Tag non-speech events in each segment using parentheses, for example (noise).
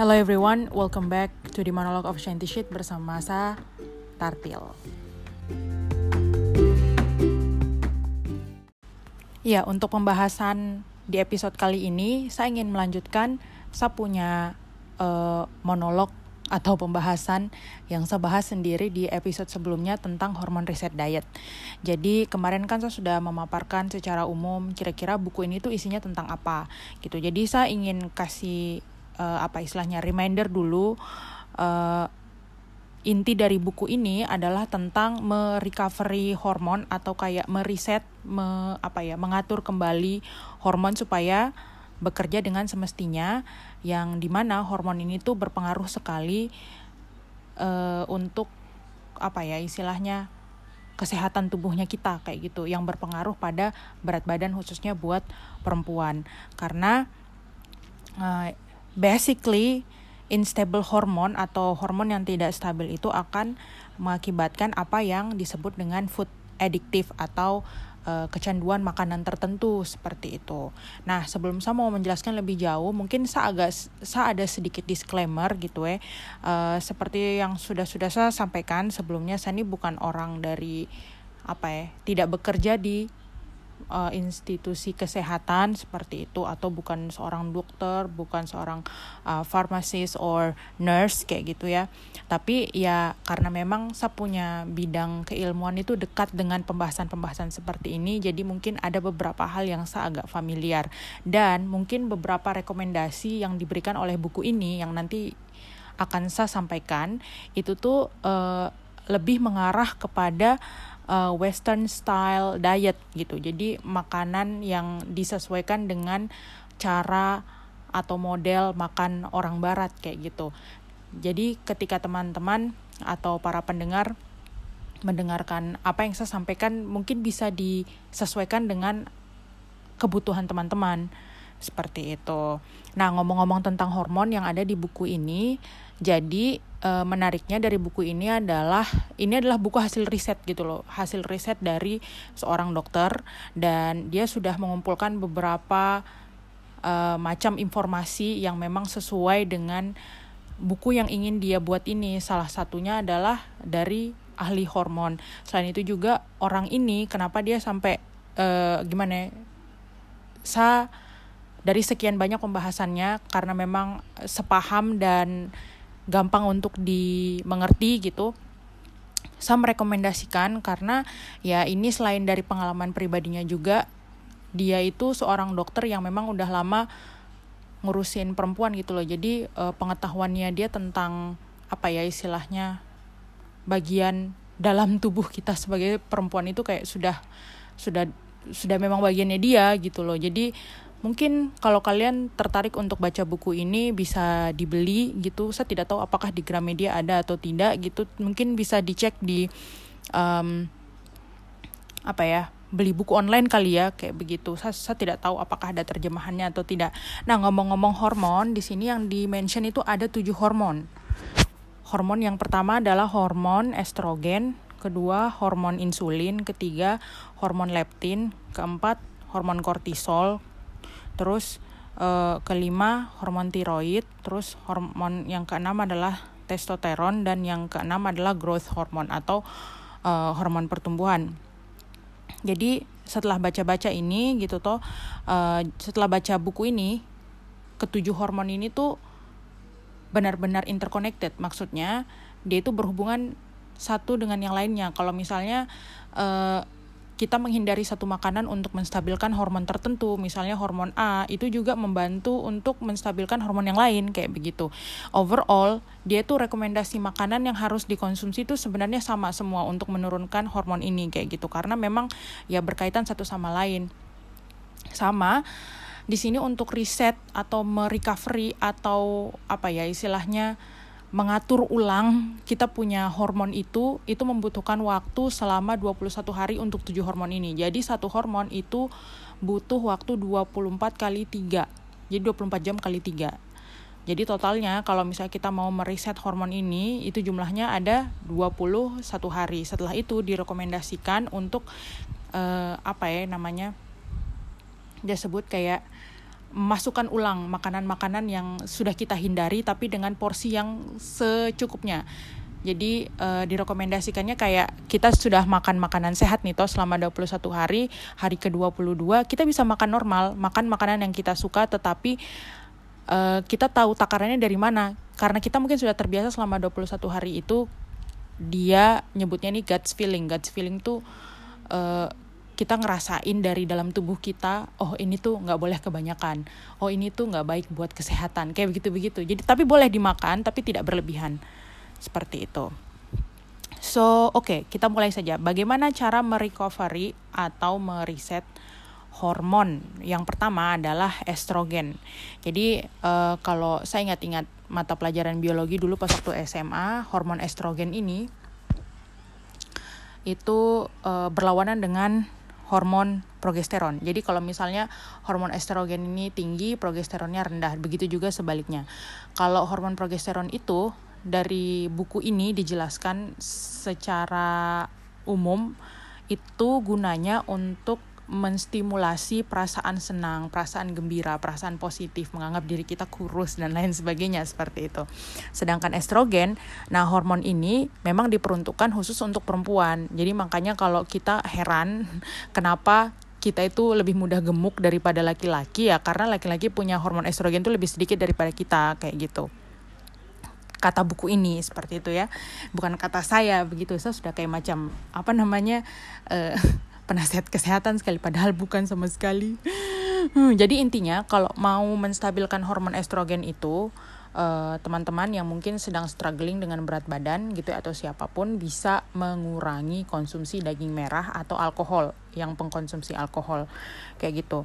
Hello everyone, welcome back to the monologue of Shanty Shit bersama saya Tartil. Ya, untuk pembahasan di episode kali ini, saya ingin melanjutkan saya punya uh, monolog atau pembahasan yang saya bahas sendiri di episode sebelumnya tentang hormon reset diet. Jadi kemarin kan saya sudah memaparkan secara umum kira-kira buku ini tuh isinya tentang apa gitu. Jadi saya ingin kasih uh, apa istilahnya reminder dulu uh, inti dari buku ini adalah tentang merecovery hormon atau kayak mereset me, apa ya mengatur kembali hormon supaya bekerja dengan semestinya yang di mana hormon ini tuh berpengaruh sekali uh, untuk apa ya istilahnya kesehatan tubuhnya kita kayak gitu yang berpengaruh pada berat badan khususnya buat perempuan. Karena basically unstable hormon atau hormon yang tidak stabil itu akan mengakibatkan apa yang disebut dengan food addictive atau uh, kecanduan makanan tertentu seperti itu. Nah, sebelum saya mau menjelaskan lebih jauh, mungkin saya agak saya ada sedikit disclaimer gitu ya. Uh, seperti yang sudah-sudah saya sampaikan sebelumnya, saya ini bukan orang dari apa ya, tidak bekerja di uh, institusi kesehatan seperti itu atau bukan seorang dokter, bukan seorang uh, pharmacist or nurse kayak gitu ya. Tapi ya karena memang saya punya bidang keilmuan itu dekat dengan pembahasan-pembahasan seperti ini, jadi mungkin ada beberapa hal yang saya agak familiar dan mungkin beberapa rekomendasi yang diberikan oleh buku ini yang nanti akan saya sampaikan itu tuh uh, lebih mengarah kepada uh, western style diet gitu. Jadi makanan yang disesuaikan dengan cara atau model makan orang barat kayak gitu. Jadi ketika teman-teman atau para pendengar mendengarkan apa yang saya sampaikan mungkin bisa disesuaikan dengan kebutuhan teman-teman seperti itu. Nah, ngomong-ngomong tentang hormon yang ada di buku ini, jadi e, menariknya dari buku ini adalah ini adalah buku hasil riset gitu loh, hasil riset dari seorang dokter dan dia sudah mengumpulkan beberapa e, macam informasi yang memang sesuai dengan buku yang ingin dia buat ini. Salah satunya adalah dari ahli hormon. Selain itu juga orang ini kenapa dia sampai e, gimana ya? Sa dari sekian banyak pembahasannya karena memang sepaham dan gampang untuk dimengerti gitu saya merekomendasikan karena ya ini selain dari pengalaman pribadinya juga dia itu seorang dokter yang memang udah lama ngurusin perempuan gitu loh. Jadi eh, pengetahuannya dia tentang apa ya istilahnya bagian dalam tubuh kita sebagai perempuan itu kayak sudah sudah sudah memang bagiannya dia gitu loh. Jadi Mungkin kalau kalian tertarik untuk baca buku ini bisa dibeli gitu. Saya tidak tahu apakah di Gramedia ada atau tidak gitu. Mungkin bisa dicek di um, apa ya beli buku online kali ya kayak begitu. Saya, saya tidak tahu apakah ada terjemahannya atau tidak. Nah ngomong-ngomong hormon di sini yang di mention itu ada tujuh hormon. Hormon yang pertama adalah hormon estrogen, kedua hormon insulin, ketiga hormon leptin, keempat hormon kortisol, terus uh, kelima hormon tiroid. Terus hormon yang keenam adalah testosteron. Dan yang keenam adalah growth hormone atau uh, hormon pertumbuhan. Jadi setelah baca-baca ini gitu toh uh, setelah baca buku ini ketujuh hormon ini tuh benar-benar interconnected. Maksudnya dia itu berhubungan satu dengan yang lainnya. Kalau misalnya uh, kita menghindari satu makanan untuk menstabilkan hormon tertentu, misalnya hormon A, itu juga membantu untuk menstabilkan hormon yang lain kayak begitu. Overall, dia tuh rekomendasi makanan yang harus dikonsumsi itu sebenarnya sama semua untuk menurunkan hormon ini kayak gitu karena memang ya berkaitan satu sama lain. Sama di sini untuk riset atau merecovery atau apa ya istilahnya mengatur ulang kita punya hormon itu itu membutuhkan waktu selama 21 hari untuk tujuh hormon ini. Jadi satu hormon itu butuh waktu 24 kali 3. Jadi 24 jam kali 3. Jadi totalnya kalau misalnya kita mau mereset hormon ini itu jumlahnya ada 21 hari. Setelah itu direkomendasikan untuk uh, apa ya namanya? Dia sebut kayak masukkan ulang makanan-makanan yang sudah kita hindari tapi dengan porsi yang secukupnya. Jadi uh, direkomendasikannya kayak kita sudah makan makanan sehat nih toh selama 21 hari, hari ke-22 kita bisa makan normal, makan makanan yang kita suka tetapi uh, kita tahu takarannya dari mana. Karena kita mungkin sudah terbiasa selama 21 hari itu dia nyebutnya nih guts feeling. Guts feeling tuh uh, kita ngerasain dari dalam tubuh kita oh ini tuh nggak boleh kebanyakan. Oh ini tuh nggak baik buat kesehatan. Kayak begitu begitu jadi tapi boleh dimakan tapi tidak berlebihan. Seperti itu. So oke okay, kita mulai saja. Bagaimana cara merecovery atau mereset hormon? Yang pertama adalah estrogen. Jadi uh, kalau saya ingat-ingat mata pelajaran biologi dulu pas waktu SMA hormon estrogen ini itu uh, berlawanan dengan hormon progesteron. Jadi kalau misalnya hormon estrogen ini tinggi, progesteronnya rendah. Begitu juga sebaliknya. Kalau hormon progesteron itu dari buku ini dijelaskan secara umum itu gunanya untuk menstimulasi perasaan senang, perasaan gembira, perasaan positif, menganggap diri kita kurus dan lain sebagainya seperti itu. Sedangkan estrogen, nah hormon ini memang diperuntukkan khusus untuk perempuan. Jadi makanya kalau kita heran (laughs) kenapa kita itu lebih mudah gemuk daripada laki-laki ya karena laki-laki punya hormon estrogen itu lebih sedikit daripada kita kayak gitu kata buku ini seperti itu ya bukan kata saya begitu saya sudah kayak macam apa namanya uh, (laughs) penasihat kesehatan sekali padahal bukan sama sekali. Hmm, jadi intinya kalau mau menstabilkan hormon estrogen itu teman eh, teman-teman yang mungkin sedang struggling dengan berat badan gitu atau siapa pun bisa mengurangi konsumsi daging merah atau alkohol yang pengkonsumsi alkohol kayak gitu.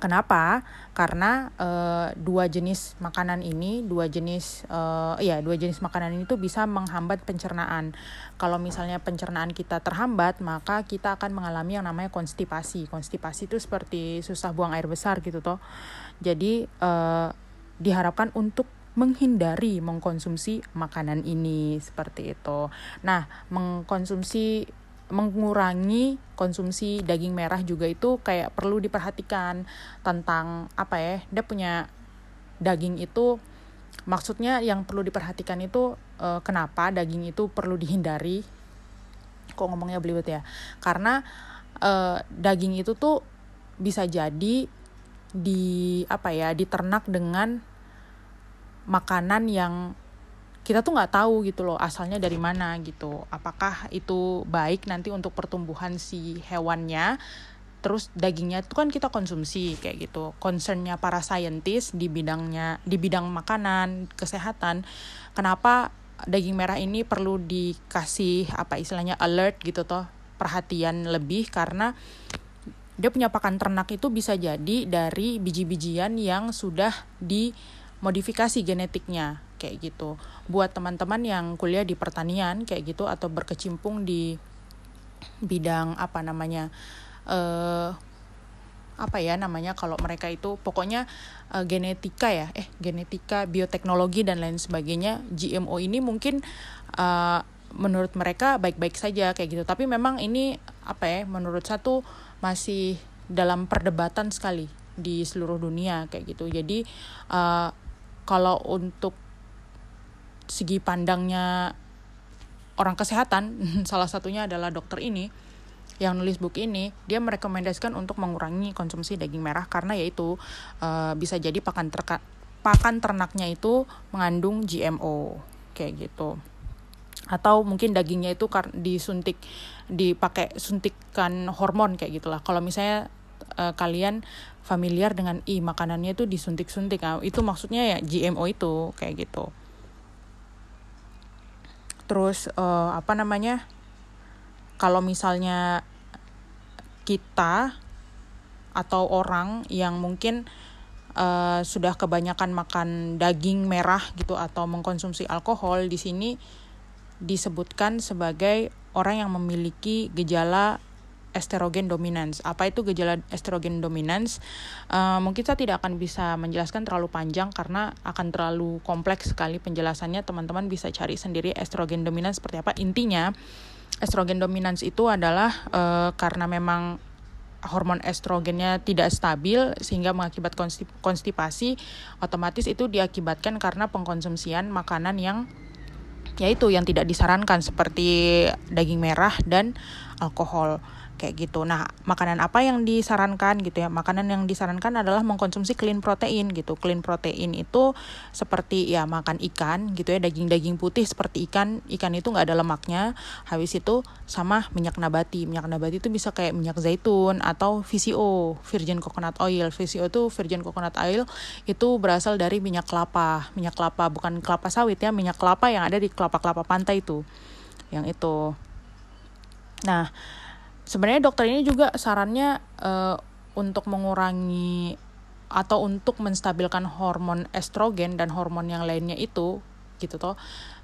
Kenapa? Karena uh, dua jenis makanan ini, dua jenis, uh, ya dua jenis makanan ini tuh bisa menghambat pencernaan. Kalau misalnya pencernaan kita terhambat, maka kita akan mengalami yang namanya konstipasi. Konstipasi itu seperti susah buang air besar gitu toh. Jadi uh, diharapkan untuk menghindari mengkonsumsi makanan ini seperti itu. Nah, mengkonsumsi mengurangi konsumsi daging merah juga itu kayak perlu diperhatikan tentang apa ya dia punya daging itu maksudnya yang perlu diperhatikan itu uh, kenapa daging itu perlu dihindari? Kok ngomongnya belibet ya? Karena uh, daging itu tuh bisa jadi di apa ya diternak dengan makanan yang kita tuh nggak tahu gitu loh asalnya dari mana gitu. Apakah itu baik nanti untuk pertumbuhan si hewannya? Terus dagingnya itu kan kita konsumsi kayak gitu. Concernnya para saintis di bidangnya di bidang makanan kesehatan kenapa daging merah ini perlu dikasih apa istilahnya alert gitu toh perhatian lebih? Karena dia punya pakan ternak itu bisa jadi dari biji-bijian yang sudah dimodifikasi genetiknya kayak gitu. Buat teman-teman yang kuliah di pertanian kayak gitu atau berkecimpung di bidang apa namanya uh, apa ya namanya kalau mereka itu pokoknya uh, genetika ya eh genetika bioteknologi dan lain sebagainya GMO ini mungkin uh, menurut mereka baik-baik saja kayak gitu tapi memang ini apa ya menurut satu masih dalam perdebatan sekali di seluruh dunia kayak gitu jadi uh, kalau untuk segi pandangnya orang kesehatan, (laughs) salah satunya adalah dokter ini yang nulis buku ini, dia merekomendasikan untuk mengurangi konsumsi daging merah karena yaitu uh, bisa jadi pakan terka, pakan ternaknya itu mengandung GMO kayak gitu. Atau mungkin dagingnya itu disuntik dipakai suntikan hormon kayak gitulah. Kalau misalnya uh, kalian familiar dengan i makanannya itu disuntik-suntik, nah, itu maksudnya ya GMO itu kayak gitu terus uh, apa namanya kalau misalnya kita atau orang yang mungkin uh, sudah kebanyakan makan daging merah gitu atau mengkonsumsi alkohol di sini disebutkan sebagai orang yang memiliki gejala estrogen dominans. Apa itu gejala estrogen dominans? Uh, mungkin saya tidak akan bisa menjelaskan terlalu panjang karena akan terlalu kompleks sekali penjelasannya. Teman-teman bisa cari sendiri estrogen dominans seperti apa. Intinya, estrogen dominans itu adalah uh, karena memang hormon estrogennya tidak stabil sehingga mengakibat konstipasi otomatis itu diakibatkan karena pengkonsumsian makanan yang yaitu yang tidak disarankan seperti daging merah dan alkohol kayak gitu. Nah, makanan apa yang disarankan gitu ya? Makanan yang disarankan adalah mengkonsumsi clean protein gitu. Clean protein itu seperti ya makan ikan gitu ya, daging-daging putih seperti ikan. Ikan itu nggak ada lemaknya. Habis itu sama minyak nabati. Minyak nabati itu bisa kayak minyak zaitun atau VCO, virgin coconut oil. VCO itu virgin coconut oil itu berasal dari minyak kelapa. Minyak kelapa bukan kelapa sawit ya, minyak kelapa yang ada di kelapa-kelapa pantai itu. Yang itu. Nah, sebenarnya dokter ini juga sarannya uh, untuk mengurangi atau untuk menstabilkan hormon estrogen dan hormon yang lainnya itu gitu toh.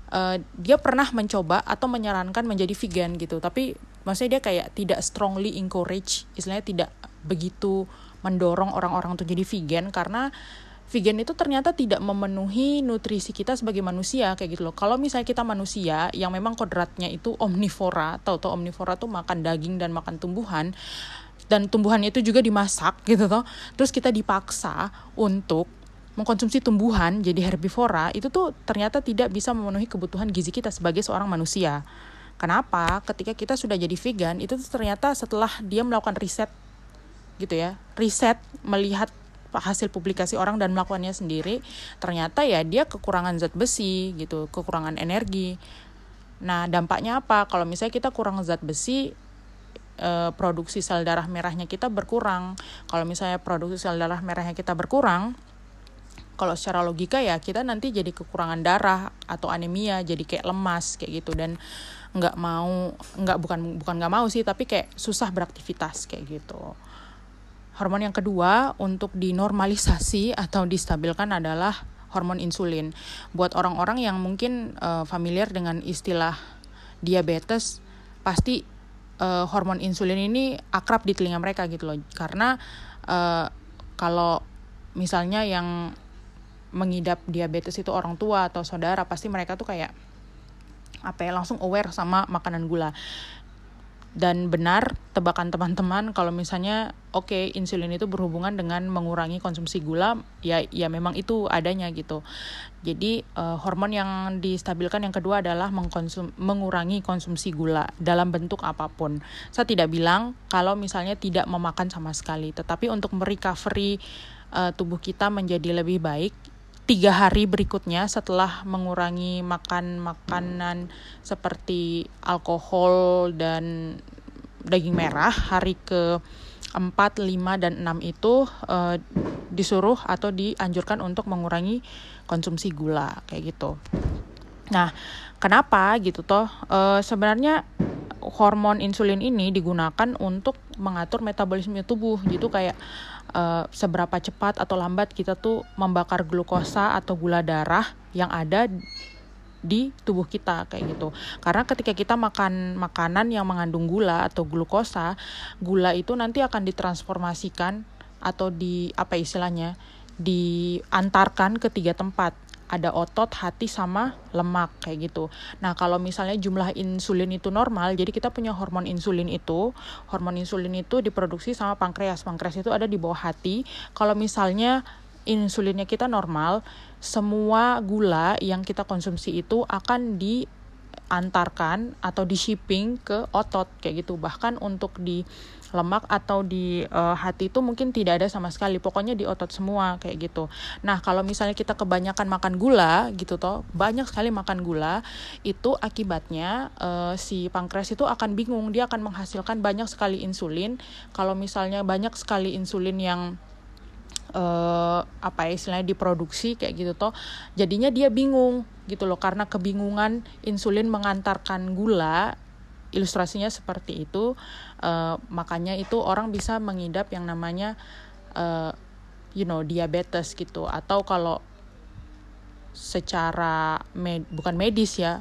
Uh, dia pernah mencoba atau menyarankan menjadi vegan gitu. Tapi maksudnya dia kayak tidak strongly encourage istilahnya tidak begitu mendorong orang-orang untuk jadi vegan karena vegan itu ternyata tidak memenuhi nutrisi kita sebagai manusia kayak gitu loh. Kalau misalnya kita manusia yang memang kodratnya itu omnivora, tahu-tahu omnivora tuh makan daging dan makan tumbuhan dan tumbuhannya itu juga dimasak gitu toh. Terus kita dipaksa untuk mengkonsumsi tumbuhan jadi herbivora itu tuh ternyata tidak bisa memenuhi kebutuhan gizi kita sebagai seorang manusia. Kenapa? Ketika kita sudah jadi vegan itu tuh ternyata setelah dia melakukan riset gitu ya, riset melihat hasil publikasi orang dan melakukannya sendiri ternyata ya dia kekurangan zat besi gitu kekurangan energi. Nah dampaknya apa? Kalau misalnya kita kurang zat besi e, produksi sel darah merahnya kita berkurang. Kalau misalnya produksi sel darah merahnya kita berkurang kalau secara logika ya kita nanti jadi kekurangan darah atau anemia jadi kayak lemas kayak gitu. Dan nggak mau nggak bukan bukan nggak mau sih tapi kayak susah beraktivitas kayak gitu Hormon yang kedua untuk dinormalisasi atau distabilkan adalah hormon insulin. Buat orang-orang yang mungkin uh, familiar dengan istilah diabetes, pasti uh, hormon insulin ini akrab di telinga mereka gitu loh. Karena uh, kalau misalnya yang mengidap diabetes itu orang tua atau saudara, pasti mereka tuh kayak apa ya langsung aware sama makanan gula dan benar tebakan teman-teman kalau misalnya oke okay, insulin itu berhubungan dengan mengurangi konsumsi gula ya ya memang itu adanya gitu. Jadi uh, hormon yang distabilkan yang kedua adalah mengkonsum mengurangi konsumsi gula dalam bentuk apa pun. Saya tidak bilang kalau misalnya tidak memakan sama sekali tetapi untuk merecovery uh, tubuh kita menjadi lebih baik tiga hari berikutnya setelah mengurangi makan makanan seperti alkohol dan daging merah hari ke 4, 5, dan 6 itu uh, disuruh atau dianjurkan untuk mengurangi konsumsi gula kayak gitu. Nah, kenapa gitu toh? Uh, sebenarnya hormon insulin ini digunakan untuk mengatur metabolisme tubuh gitu kayak uh, seberapa cepat atau lambat kita tuh membakar glukosa atau gula darah yang ada di tubuh kita kayak gitu. Karena ketika kita makan makanan yang mengandung gula atau glukosa, gula itu nanti akan ditransformasikan atau di apa istilahnya? diantarkan ke tiga tempat ada otot, hati sama lemak kayak gitu. Nah, kalau misalnya jumlah insulin itu normal, jadi kita punya hormon insulin itu, hormon insulin itu diproduksi sama pankreas. Pankreas itu ada di bawah hati. Kalau misalnya insulinnya kita normal, semua gula yang kita konsumsi itu akan di antarkan atau di shipping ke otot kayak gitu bahkan untuk di lemak atau di uh, hati itu mungkin tidak ada sama sekali. Pokoknya di otot semua kayak gitu. Nah kalau misalnya kita kebanyakan makan gula gitu toh banyak sekali makan gula itu akibatnya uh, si pankreas itu akan bingung. Dia akan menghasilkan banyak sekali insulin. Kalau misalnya banyak sekali insulin yang uh, apa ya istilahnya diproduksi kayak gitu toh jadinya dia bingung gitu loh. Karena kebingungan insulin mengantarkan gula ilustrasinya seperti itu uh, makanya itu orang bisa mengidap yang namanya uh, you know diabetes gitu. Atau kalau secara med bukan medis ya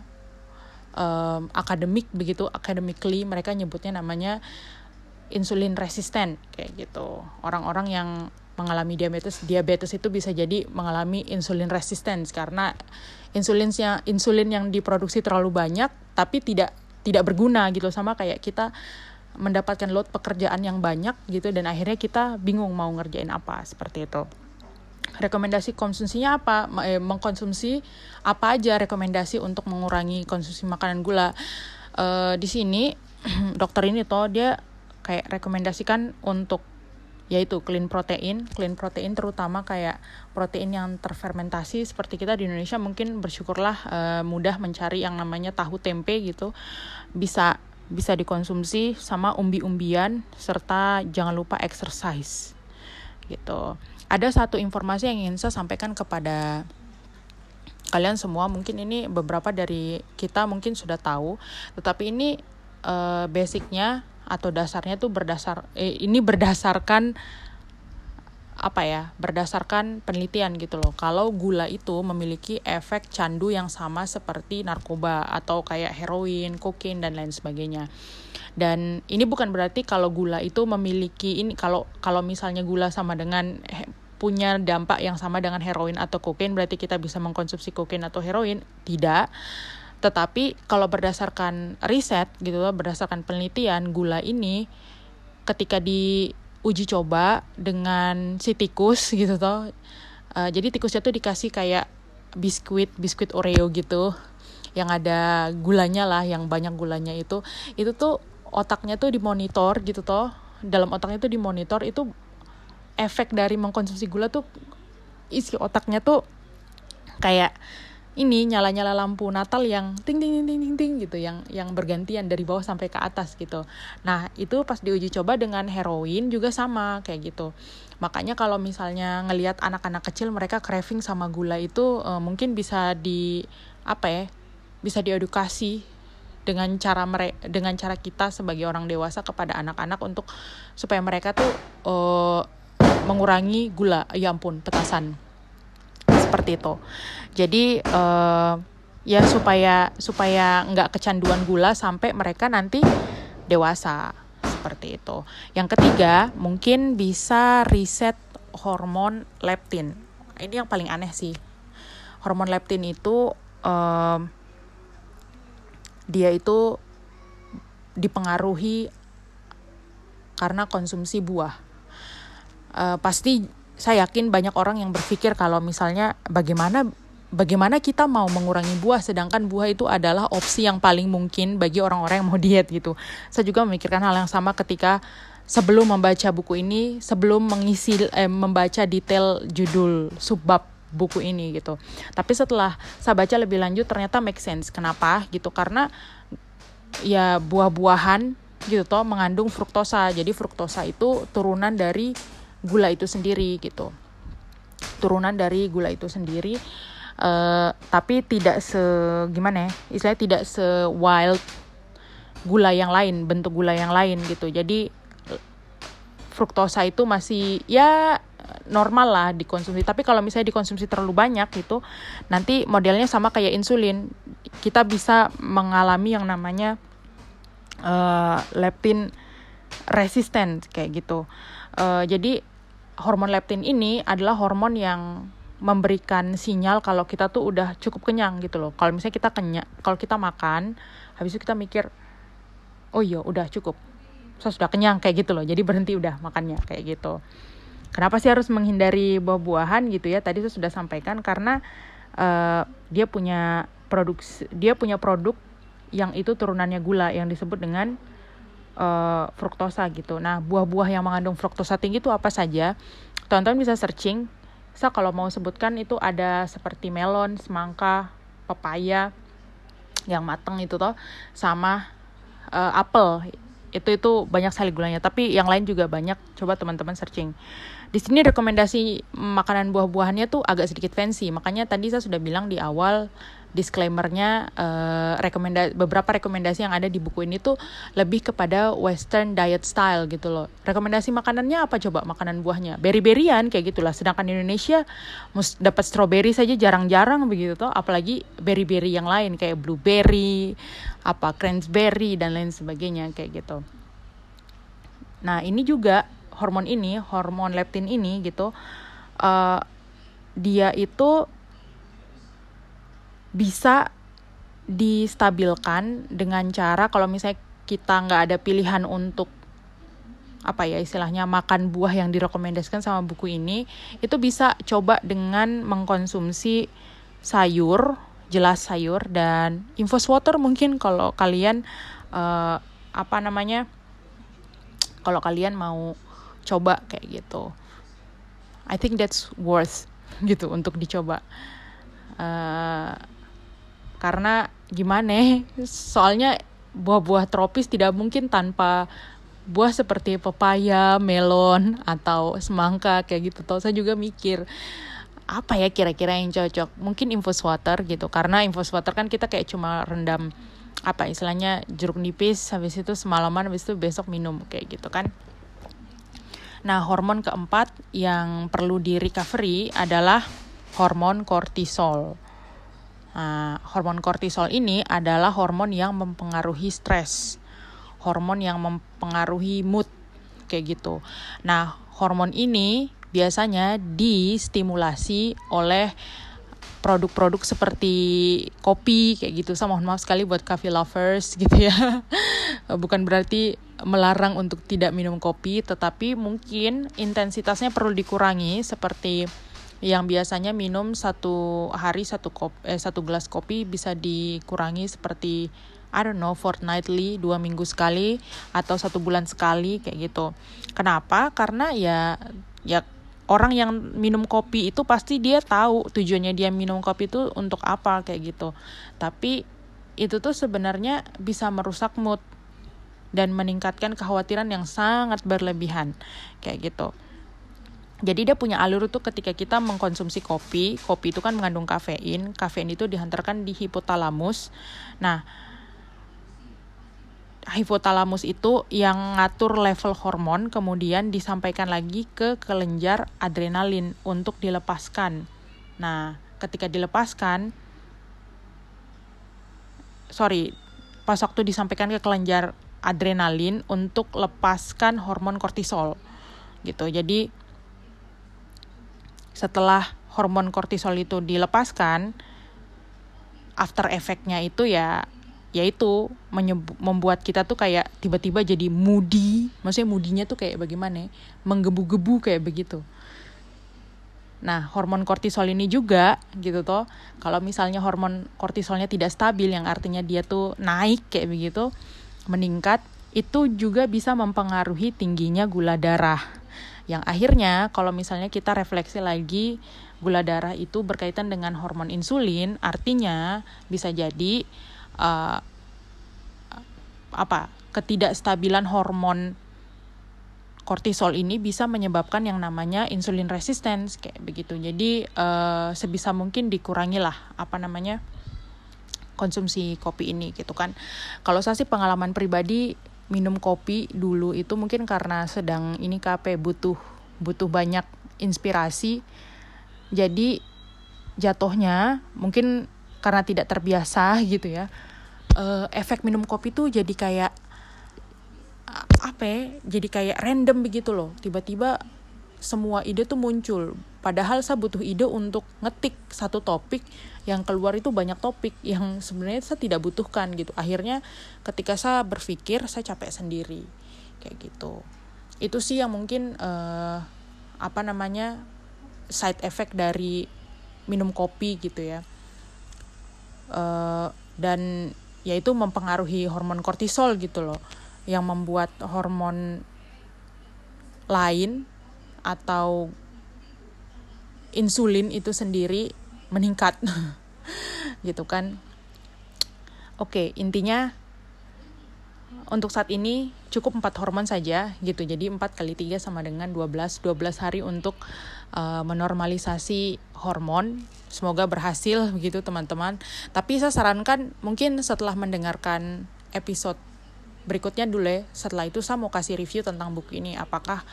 um, akademik begitu academically mereka nyebutnya namanya insulin resisten kayak gitu. Orang-orang yang mengalami diabetes diabetes itu bisa jadi mengalami insulin resistance karena insulinnya insulin yang diproduksi terlalu banyak tapi tidak tidak berguna gitu. Sama kayak kita mendapatkan load pekerjaan yang banyak gitu dan akhirnya kita bingung mau ngerjain apa seperti itu. Rekomendasi konsumsinya apa? Eh, mengkonsumsi apa aja rekomendasi untuk mengurangi konsumsi makanan gula? Uh, di sini (clears throat) dokter ini toh dia kayak rekomendasikan untuk yaitu clean protein, clean protein terutama kayak protein yang terfermentasi seperti kita di Indonesia mungkin bersyukurlah uh, mudah mencari yang namanya tahu tempe gitu. Bisa bisa dikonsumsi sama umbi-umbian serta jangan lupa exercise gitu. Ada satu informasi yang ingin saya sampaikan kepada kalian semua. Mungkin ini beberapa dari kita mungkin sudah tahu tetapi ini uh, basicnya atau dasarnya tuh berdasar eh, ini berdasarkan apa ya berdasarkan penelitian gitu loh. Kalau gula itu memiliki efek candu yang sama seperti narkoba atau kayak heroin, kokain dan lain sebagainya. Dan ini bukan berarti kalau gula itu memiliki ini kalau kalau misalnya gula sama dengan punya dampak yang sama dengan heroin atau kokain berarti kita bisa mengkonsumsi kokain atau heroin. Tidak tetapi kalau berdasarkan riset gitu loh, berdasarkan penelitian gula ini ketika diuji coba dengan si tikus (laughs) gitu toh. Uh, jadi tikusnya tuh dikasih kayak biskuit, biskuit Oreo gitu yang ada gulanya lah, yang banyak gulanya itu. Itu tuh otaknya tuh dimonitor gitu toh. Dalam otaknya tuh dimonitor itu efek dari mengkonsumsi gula tuh isi otaknya tuh kayak ini nyala-nyala lampu Natal yang ting ting ting ting ting, gitu yang yang bergantian dari bawah sampai ke atas gitu. Nah, itu pas diuji coba dengan heroin juga sama kayak gitu. Makanya kalau misalnya ngelihat anak-anak kecil mereka craving sama gula itu uh, mungkin bisa di apa ya? bisa diedukasi dengan cara mereka dengan cara kita sebagai orang dewasa kepada anak-anak untuk supaya mereka tuh uh, mengurangi gula. Ya ampun, petasan seperti itu. Jadi uh, ya supaya supaya nggak kecanduan gula sampai mereka nanti dewasa seperti itu. Yang ketiga mungkin bisa riset hormon leptin. Ini yang paling aneh sih. Hormon leptin itu uh, dia itu dipengaruhi karena konsumsi buah. Uh, pasti saya yakin banyak orang yang berpikir kalau misalnya bagaimana bagaimana kita mau mengurangi buah sedangkan buah itu adalah opsi yang paling mungkin bagi orang-orang yang mau (laughs) diet gitu. Saya juga memikirkan hal yang sama ketika sebelum membaca buku ini, sebelum mengisi eh, membaca detail judul subbab buku ini gitu. Tapi setelah saya baca lebih lanjut ternyata make sense. Kenapa? Gitu karena ya buah-buahan gitu toh mengandung fruktosa. Jadi fruktosa itu turunan dari gula itu sendiri gitu. Turunan dari gula itu sendiri uh, tapi tidak se gimana ya istilahnya tidak se wild gula yang lain bentuk gula yang lain gitu. Jadi fruktosa itu masih ya normal lah dikonsumsi. Tapi kalau misalnya dikonsumsi terlalu banyak gitu nanti modelnya sama kayak insulin. Kita bisa mengalami yang namanya uh, leptin resisten kayak gitu. Uh, jadi hormon leptin ini adalah hormon yang memberikan sinyal kalau kita tuh udah cukup kenyang gitu loh. Kalau misalnya kita kenyang, kalau kita makan, habis itu kita mikir, oh iya udah cukup, saya sudah kenyang kayak gitu loh. Jadi berhenti udah makannya kayak gitu. Kenapa sih harus menghindari buah-buahan gitu ya? Tadi saya sudah sampaikan karena uh, dia punya produk, dia punya produk yang itu turunannya gula yang disebut dengan uh, fruktosa gitu. Nah, buah-buah yang mengandung fruktosa tinggi itu apa saja? Tonton bisa searching. So, kalau mau sebutkan itu ada seperti melon, semangka, pepaya yang mateng itu toh sama uh, apel. Itu itu banyak sekali gulanya, tapi yang lain juga banyak. Coba teman-teman searching. Di sini rekomendasi makanan buah-buahannya tuh agak sedikit fancy. Makanya tadi saya sudah bilang di awal disclaimernya uh, rekomenda beberapa rekomendasi yang ada di buku ini tuh lebih kepada western diet style gitu loh. Rekomendasi makanannya apa coba makanan buahnya? Berry-berryan kayak gitulah. Sedangkan di Indonesia dapat strawberry saja jarang-jarang begitu toh, apalagi berry-berry yang lain kayak blueberry, apa cranberry dan lain sebagainya kayak gitu. Nah, ini juga hormon ini, hormon leptin ini gitu uh, dia itu bisa distabilkan dengan cara kalau misalnya kita nggak ada pilihan untuk apa ya istilahnya makan buah yang direkomendasikan sama buku ini itu bisa coba dengan mengkonsumsi sayur jelas sayur dan infus water mungkin kalau kalian uh, apa namanya kalau kalian mau coba kayak gitu I think that's worth (laughs) gitu untuk dicoba uh, karena gimana soalnya buah-buah tropis tidak mungkin tanpa buah seperti pepaya, melon atau semangka kayak gitu. Tahu saya juga mikir apa ya kira-kira yang cocok? Mungkin infus water gitu. Karena infus water kan kita kayak cuma rendam apa istilahnya jeruk nipis habis itu semalaman habis itu besok minum kayak gitu kan. Nah, hormon keempat yang perlu di recovery adalah hormon kortisol. Nah, hormon kortisol ini adalah hormon yang mempengaruhi stres hormon yang mempengaruhi mood kayak gitu. Nah, hormon ini biasanya distimulasi oleh produk-produk seperti kopi kayak gitu. Saya mohon maaf sekali buat coffee lovers gitu ya. (laughs) Bukan berarti melarang untuk tidak minum kopi, tetapi mungkin intensitasnya perlu dikurangi seperti yang biasanya minum satu hari satu kopi, eh, satu gelas kopi bisa dikurangi seperti I don't know fortnightly dua minggu sekali atau satu bulan sekali kayak gitu. Kenapa? Karena ya ya orang yang minum kopi itu pasti dia tahu tujuannya dia minum kopi itu untuk apa kayak gitu. Tapi itu tuh sebenarnya bisa merusak mood dan meningkatkan kekhawatiran yang sangat berlebihan kayak gitu jadi dia punya alur tuh ketika kita mengkonsumsi kopi, kopi itu kan mengandung kafein, kafein itu dihantarkan di hipotalamus. Nah, hipotalamus itu yang ngatur level hormon kemudian disampaikan lagi ke kelenjar adrenalin untuk dilepaskan. Nah, ketika dilepaskan sorry, pas waktu disampaikan ke kelenjar adrenalin untuk lepaskan hormon kortisol gitu. Jadi setelah hormon kortisol itu dilepaskan after efeknya itu ya yaitu membuat kita tuh kayak tiba-tiba jadi moody maksudnya moodinya tuh kayak bagaimana ya? menggebu-gebu kayak begitu nah hormon kortisol ini juga gitu toh kalau misalnya hormon kortisolnya tidak stabil yang artinya dia tuh naik kayak begitu meningkat itu juga bisa mempengaruhi tingginya gula darah yang akhirnya kalau misalnya kita refleksi lagi gula darah itu berkaitan dengan hormon insulin artinya bisa jadi uh, apa ketidakstabilan hormon kortisol ini bisa menyebabkan yang namanya insulin resistance kayak begitu. Jadi uh, sebisa mungkin dikurangilah apa namanya konsumsi kopi ini gitu kan. Kalau saya sih pengalaman pribadi minum kopi dulu itu mungkin karena sedang ini KP butuh butuh banyak inspirasi. Jadi jatuhnya mungkin karena tidak terbiasa (laughs) gitu ya uh, efek minum kopi tuh jadi kayak apa ya jadi kayak random begitu loh tiba-tiba semua ide tuh muncul. Padahal saya butuh ide untuk ngetik satu topik yang keluar itu banyak topik yang sebenarnya saya tidak butuhkan gitu. Akhirnya ketika saya berpikir saya capek sendiri. Kayak gitu. Itu sih yang mungkin uh, apa namanya side effect dari minum kopi gitu ya. Uh, dan yaitu mempengaruhi hormon kortisol gitu loh yang membuat hormon lain atau insulin itu sendiri meningkat. (laughs) Gitu kan. Oke intinya untuk saat ini cukup empat hormon saja gitu. Jadi empat kali tiga sama dengan 12 12 hari untuk uh, menormalisasi hormon. Semoga berhasil begitu teman-teman. Tapi saya sarankan mungkin setelah mendengarkan episode berikutnya dulu ya. Setelah itu saya mau kasih review tentang buku ini. Apakah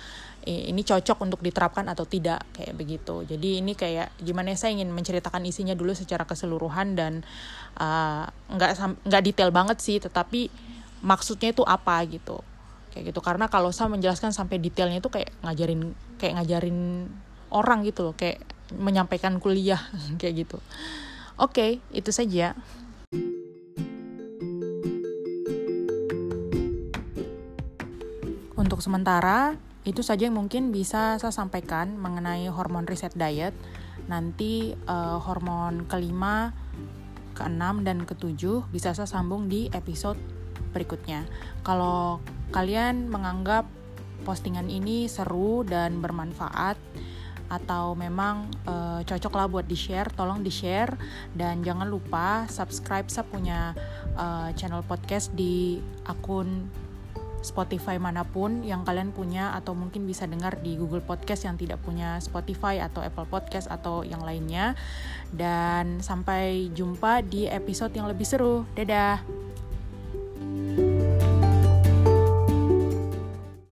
ini cocok untuk diterapkan atau tidak kayak begitu. Jadi ini kayak gimana saya ingin menceritakan isinya dulu secara keseluruhan dan uh, nggak nggak detail banget sih, tetapi maksudnya itu apa gitu kayak gitu karena kalau saya menjelaskan sampai detailnya itu kayak ngajarin kayak ngajarin orang gitu loh kayak menyampaikan kuliah (laughs) kayak gitu. Oke, okay, itu saja. Untuk sementara itu saja yang mungkin bisa saya sampaikan mengenai hormon reset diet. Nanti uh, hormon kelima, keenam dan ketujuh bisa saya sambung di episode berikutnya. Kalau kalian menganggap postingan ini seru dan bermanfaat atau memang uh, cocok lah buat di share tolong di share dan jangan lupa subscribe saya punya uh, channel podcast di akun Spotify mana pun yang kalian punya atau mungkin bisa dengar di Google Podcast yang tidak punya Spotify atau Apple Podcast atau yang lainnya. Dan sampai jumpa di episode yang lebih seru. Dadah